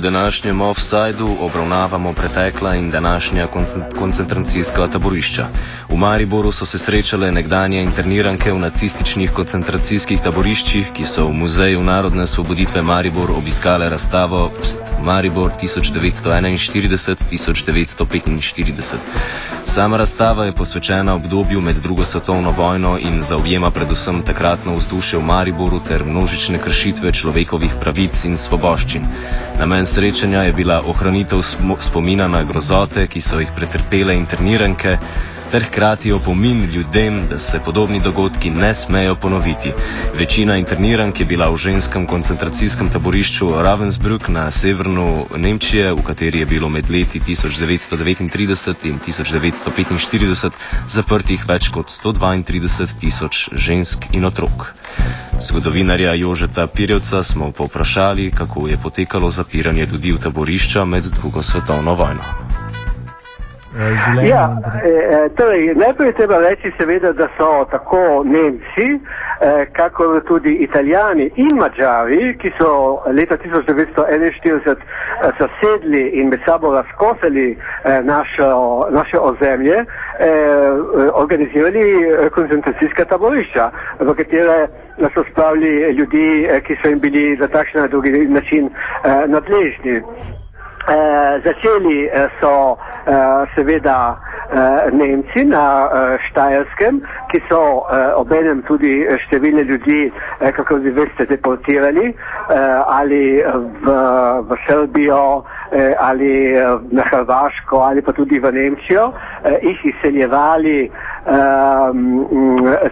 Današnjem offsajdu obravnavamo pretekla in današnja koncentracijska taborišča. V Mariboru so se srečale nekdanje interniranke v nacističnih koncentracijskih taboriščih, ki so v Muzeju narodne svoboditve Maribor obiskale razstavo Pst Maribor 1941-1945. Sama razstava je posvečena obdobju med drugo svetovno vojno in zaobjema predvsem takratno vzdušje v Mariboru ter množične kršitve človekovih pravic in svoboščin. Namen srečanja je bila ohranitev spomina na grozote, ki so jih pretrpele interniranke, ter hkrati opomin ljudem, da se podobni dogodki ne smejo ponoviti. Večina internirank je bila v ženskem koncentracijskem taborišču Ravensbrück na severnu Nemčije, v kateri je bilo med leti 1939 in 1945 zaprtih več kot 132 tisoč žensk in otrok. Zgodovinarja Jožeta Pirjevca smo povprašali, kako je potekalo zapiranje ljudi v taborišča med drugo svetovno vojno. Življenja. Ja, eh, torej, najprej treba reči, seveda, da so tako Nemci, eh, kako tudi Italijani in Mačari, ki so leta 1941 eh, zasedli in med sabo razkosali eh, našo, naše ozemlje, eh, organizirali eh, koncentracijska taborišča, v katere so spravili ljudi, eh, ki so jim bili za takšen ali drugi način eh, nadležni. Eh, začeli eh, so eh, seveda eh, Nemci na eh, Štajerskem, ki so eh, obenem tudi številne ljudi, eh, kako vi veste, deportirali eh, ali v, v Srbijo eh, ali na Hrvaško ali pa tudi v Nemčijo, eh, jih izseljevali um,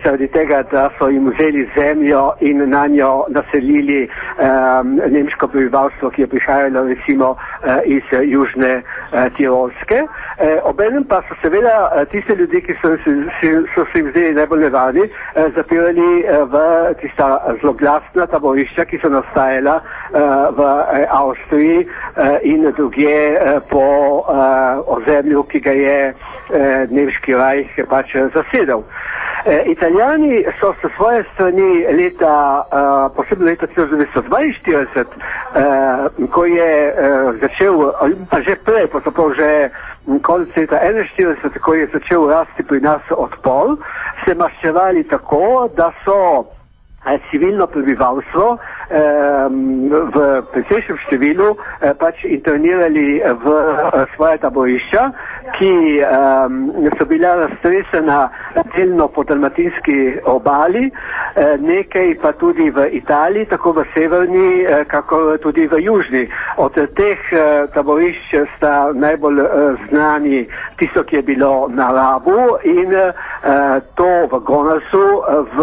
zaradi tega, da so jim vzeli zemljo in na njo naselili um, nemško prebivalstvo, ki je prihajalo recimo uh, iz Južne uh, Tirolske. Uh, obenem pa so seveda uh, tiste ljudi, ki so, si, so se jim zdeli najbolj nevarni, uh, zapirali uh, v tista zloglasna taborišča, ki so nastajala uh, v uh, Avstriji uh, in druge uh, po uh, ozemlju, ki ga je uh, nemški rajh pač zasedal. E, Italijani so se svoje strani leta, posebno leta 1942, uh, ko je začel, pa že prej, pravzaprav že konec leta 1941, ko je začel rasti pri nas odpor, se maščevali tako, da so civilno prebivalstvo v precejšnjem številu eh, pač internirali v eh, svoje taborišča, ki so bila raztresena delno po dalmatinski obali, eh, nekaj pa tudi v Italiji, tako v severni, kako tudi v južni. Od teh taborišč sta najbolj znani tisto, ki je bilo na Rabu in to v Gonasu v,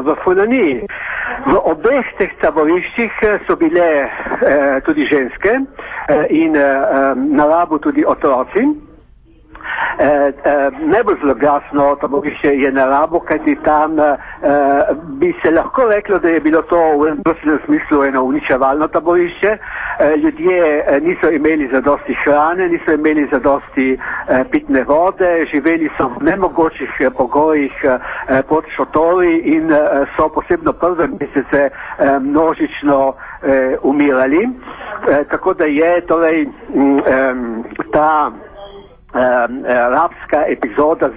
v Fulani. V obeh teh taboriščih eh, so bile eh, tudi ženske eh, in eh, na labu tudi otroci. Eh, eh, najbolj zloglasno taborišče je na Rabu, kajti tam eh, bi se lahko reklo, da je bilo to v določenem smislu eno uničevalno taborišče. Eh, ljudje eh, niso imeli zadosti hrane, niso imeli zadosti eh, pitne vode, živeli so v nemogočih eh, pogojih eh, pod šotori in eh, so posebno prve mesece eh, množično eh, umirali. Eh, tako da je torej m, eh, ta rabska epizoda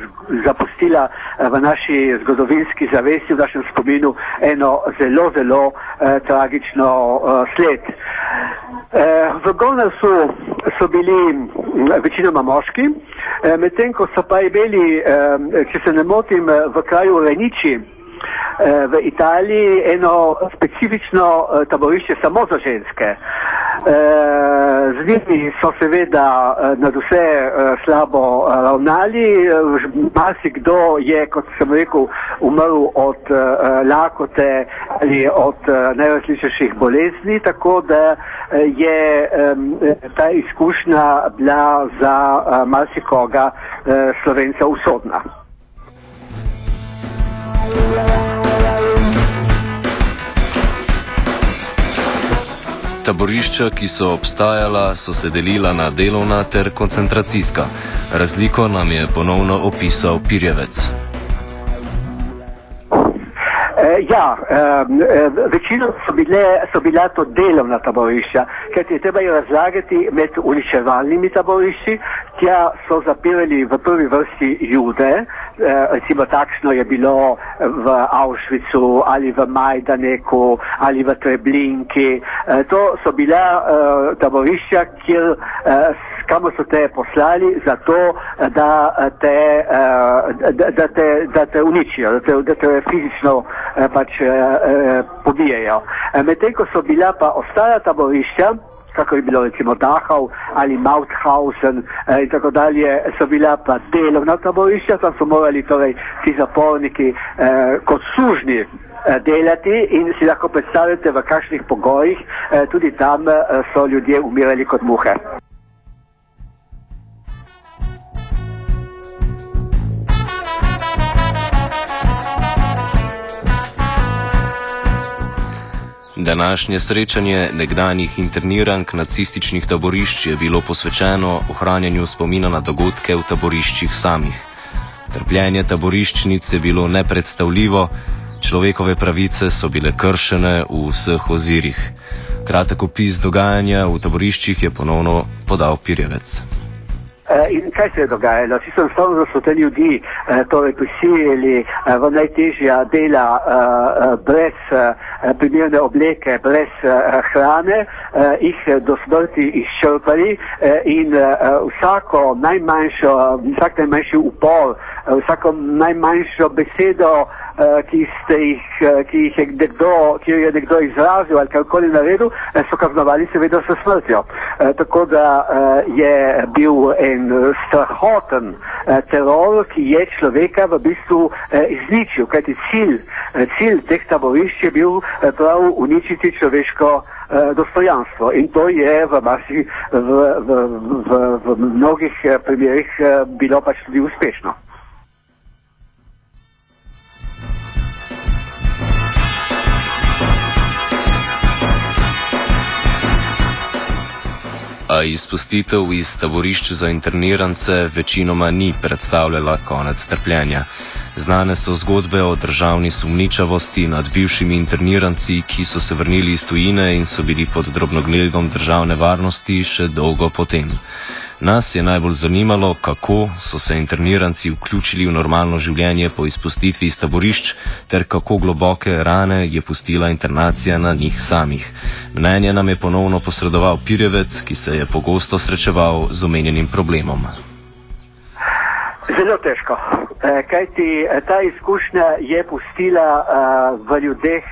zapustila eh, v naši zgodovinski zavesti, v našem spominu, eno zelo, zelo eh, tragično eh, sled. Eh, v Gonasu so bili mm, večinoma moški, eh, medtem ko so pa imeli, eh, če se ne motim, v kraju Reniči, v Italiji eno specifično taborišče samo za ženske. Z njimi so seveda nad vse slabo ravnali, marsikdo je, kot sem rekel, umrl od lakote ali od najrazličnejših bolezni, tako da je ta izkušnja bila za marsikoga slovenca usodna. Taborišča, ki so obstajala, so se delila na delovna ter koncentracijska. Razliko nam je ponovno opisal Pirjevec. E, ja, e, večino so, bile, so bila to delovna taborišča, ker je treba razlagati med uničevalnimi taborišči, tja so zapirali v prvi vrsti jude, e, recimo takšno je bilo v Auschwitzu ali v Majdaneku ali v Treblinki. E, to so bila e, taborišča, kjer e, kamor so te poslali, zato da te, da, da te, da te uničijo, da te, da te fizično pač pobijajo. Medtem ko so bila pa ostala taborišča, kako je bilo recimo Dachau ali Mauthausen eh, in tako dalje, so bila pa delovna taborišča, tam so morali torej ti zaporniki eh, kot sužni delati in si lahko predstavljate, v kakšnih pogojih tudi tam so ljudje umirali kot muhe. Današnje srečanje nekdanjih internirank nacističnih taborišč je bilo posvečeno ohranjanju spomina na dogodke v taboriščih samih. Trpljenje taboriščnic je bilo nepredstavljivo, človekove pravice so bile kršene v vseh ozirih. Kratek opis dogajanja v taboriščih je ponovno podal Pirjevec. Eh, in kaj se je dogajalo? Čisto enostavno, da so te ljudi eh, torej prisiljali eh, v najtežja dela brez primerne obleke, brez hrane, jih do smrti izčrpali in vsako najmanjšo, vsak najmanjši upor, vsako najmanjšo besedo ki, jih, eh, ki jih je nekdo, ki je nekdo izrazil ali karkoli naredil, eh, so kaznovali seveda s smrtjo. Tako da je bil en strahoten teror, ki je človeka v bistvu izničil, kajti cilj, cilj teh taborišč je bil prav uničiti človeško dostojanstvo in to je v, masi, v, v, v, v mnogih primerih bilo pač tudi uspešno. A izpustitev iz taborišč za internirance večinoma ni predstavljala konec trpljenja. Znane so zgodbe o državni sumničavosti nad bivšimi interniranci, ki so se vrnili iz tujine in so bili pod drobnogledom državne varnosti še dolgo potem. Nas je najbolj zanimalo, kako so se interniranci vključili v normalno življenje po izpustitvi iz taborišč, ter kako globoke rane je pustila internacija na njih samih. Mnenje nam je ponovno posredoval Pirjevec, ki se je pogosto srečeval z omenjenim problemom. Zelo težko, eh, kajti eh, ta izkušnja je pustila uh, v ljudeh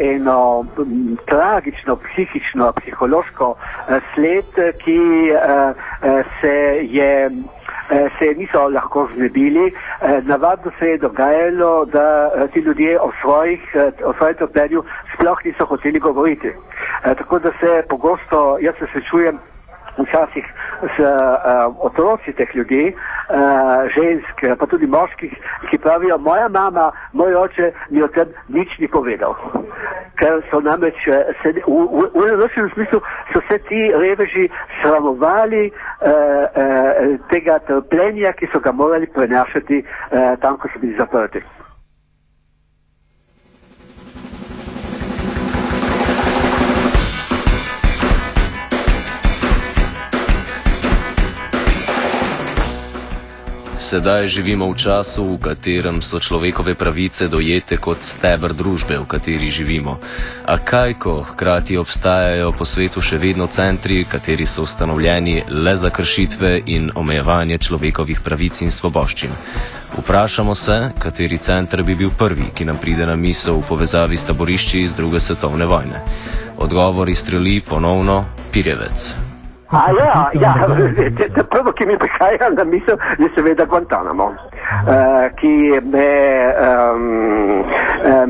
eno tragično, psihično, psihološko sled, ki se je. Se niso lahko znebili. Navadno se je dogajalo, da ti ljudje o, svojih, o svojem trpljenju sploh niso hoteli govoriti. Tako da se pogosto, jaz se srečujem včasih uh, otroci teh ljudi, uh, žensk, pa tudi moških, ki pravijo, moja mama, moj oče mi o tem nič ni povedal. Ker so namreč se, v, v, v določenem smislu so se ti reveži sramovali uh, uh, tega trpljenja, ki so ga morali prenašati uh, tam, ko so bili zaprti. Sedaj živimo v času, v katerem so človekove pravice dojete kot stebr družbe, v kateri živimo. A kaj, ko hkrati obstajajo po svetu še vedno centri, kateri so ustanovljeni le za kršitve in omejevanje človekovih pravic in svoboščin? Vprašamo se, kateri center bi bil prvi, ki nam pride na misel v povezavi s taborišči iz druge svetovne vojne. Odgovor izstreli ponovno Pirjevec. A ja, ja, prvo, ki mi prihaja na misel, je seveda Guantanamo, uh, ki me, um,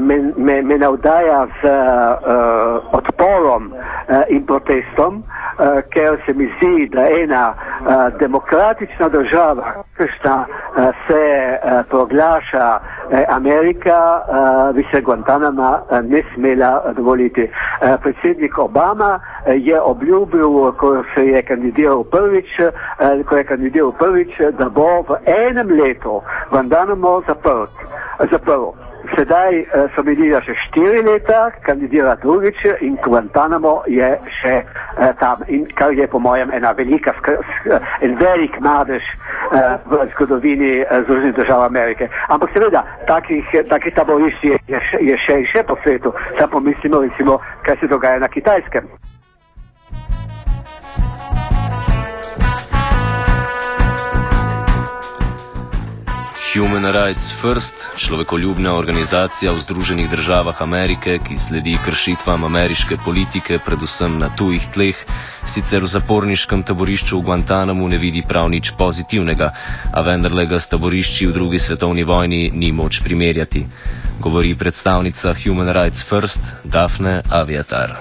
me, me, me navdaja z uh, odporom uh, in protestom, uh, ker se mi zdi, da ena uh, demokratična država, kakšna uh, se uh, proglaša uh, Amerika, uh, bi se Guantanama uh, ne smela dovoliti. Predsednik Obama je obljubil, ko se je kandidiral prvič, ko je kandidiral prvič, da bo v enem letu Guantanamo zaprt. zaprl. Sedaj so minila še štiri leta, kandidira drugič in Guantanamo je še uh, tam. In kar je po mojem ena velika, en velik madež uh, v zgodovini uh, Združenih držav Amerike. Ampak seveda, takih, takih taborišč je, je, je še in še po svetu. Samo pomislimo, recimo, kaj se dogaja na kitajskem. Human Rights First, človekoljubna organizacija v Združenih državah Amerike, ki sledi kršitvam ameriške politike, predvsem na tujih tleh, sicer v zaporniškem taborišču v Guantanamu ne vidi prav nič pozitivnega, a vendarle ga s taborišči v drugi svetovni vojni ni moč primerjati. Govori predstavnica Human Rights First, Daphne Aviatar.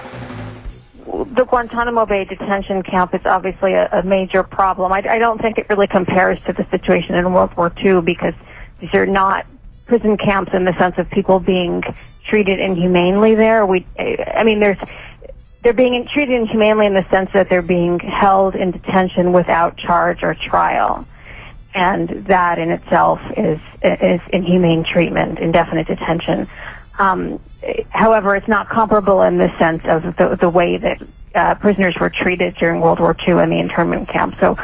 the Guantanamo Bay detention camp is obviously a, a major problem. I, I, don't think it really compares to the situation in World War II because these are not prison camps in the sense of people being treated inhumanely there. We, I mean, there's, they're being treated inhumanely in the sense that they're being held in detention without charge or trial. And that in itself is, is inhumane treatment, indefinite detention. Um, however, it's not comparable in the sense of the, the way that uh, prisoners were treated during World War II in the internment camp. So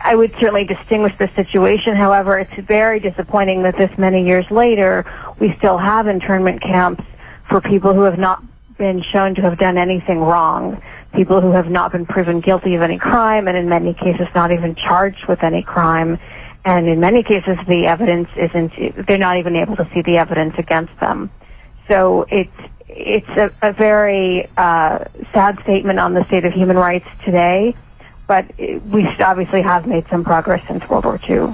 I would certainly distinguish the situation. However, it's very disappointing that this many years later, we still have internment camps for people who have not been shown to have done anything wrong, people who have not been proven guilty of any crime, and in many cases not even charged with any crime. And in many cases, the evidence isn't, they're not even able to see the evidence against them. So it's it's a, a very uh, sad statement on the state of human rights today, but we obviously have made some progress since World War II.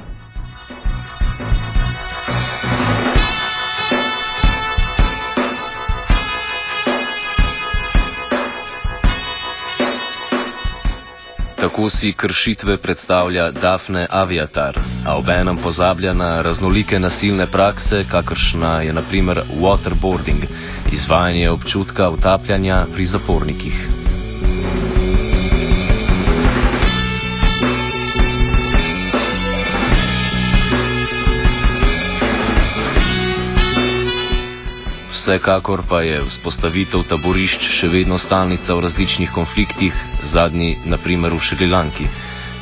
Tako si kršitve predstavlja Dafne Aviatar, a obenem pozablja na raznolike nasilne prakse, kakršna je naprimer waterboarding, izvajanje občutka utapljanja pri zapornikih. Vsekakor pa je vzpostavitev taborišč še vedno stalnica v različnih konfliktih, zadnji naprimer v Šrilanki.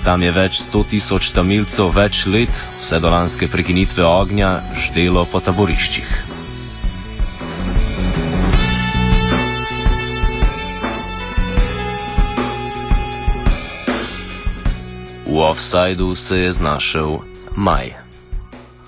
Tam je več sto tisoč tamilcev več let, vse do lanske prekinitve ognja, ždelo po taboriščih. V offsajdu se je znašel Maj.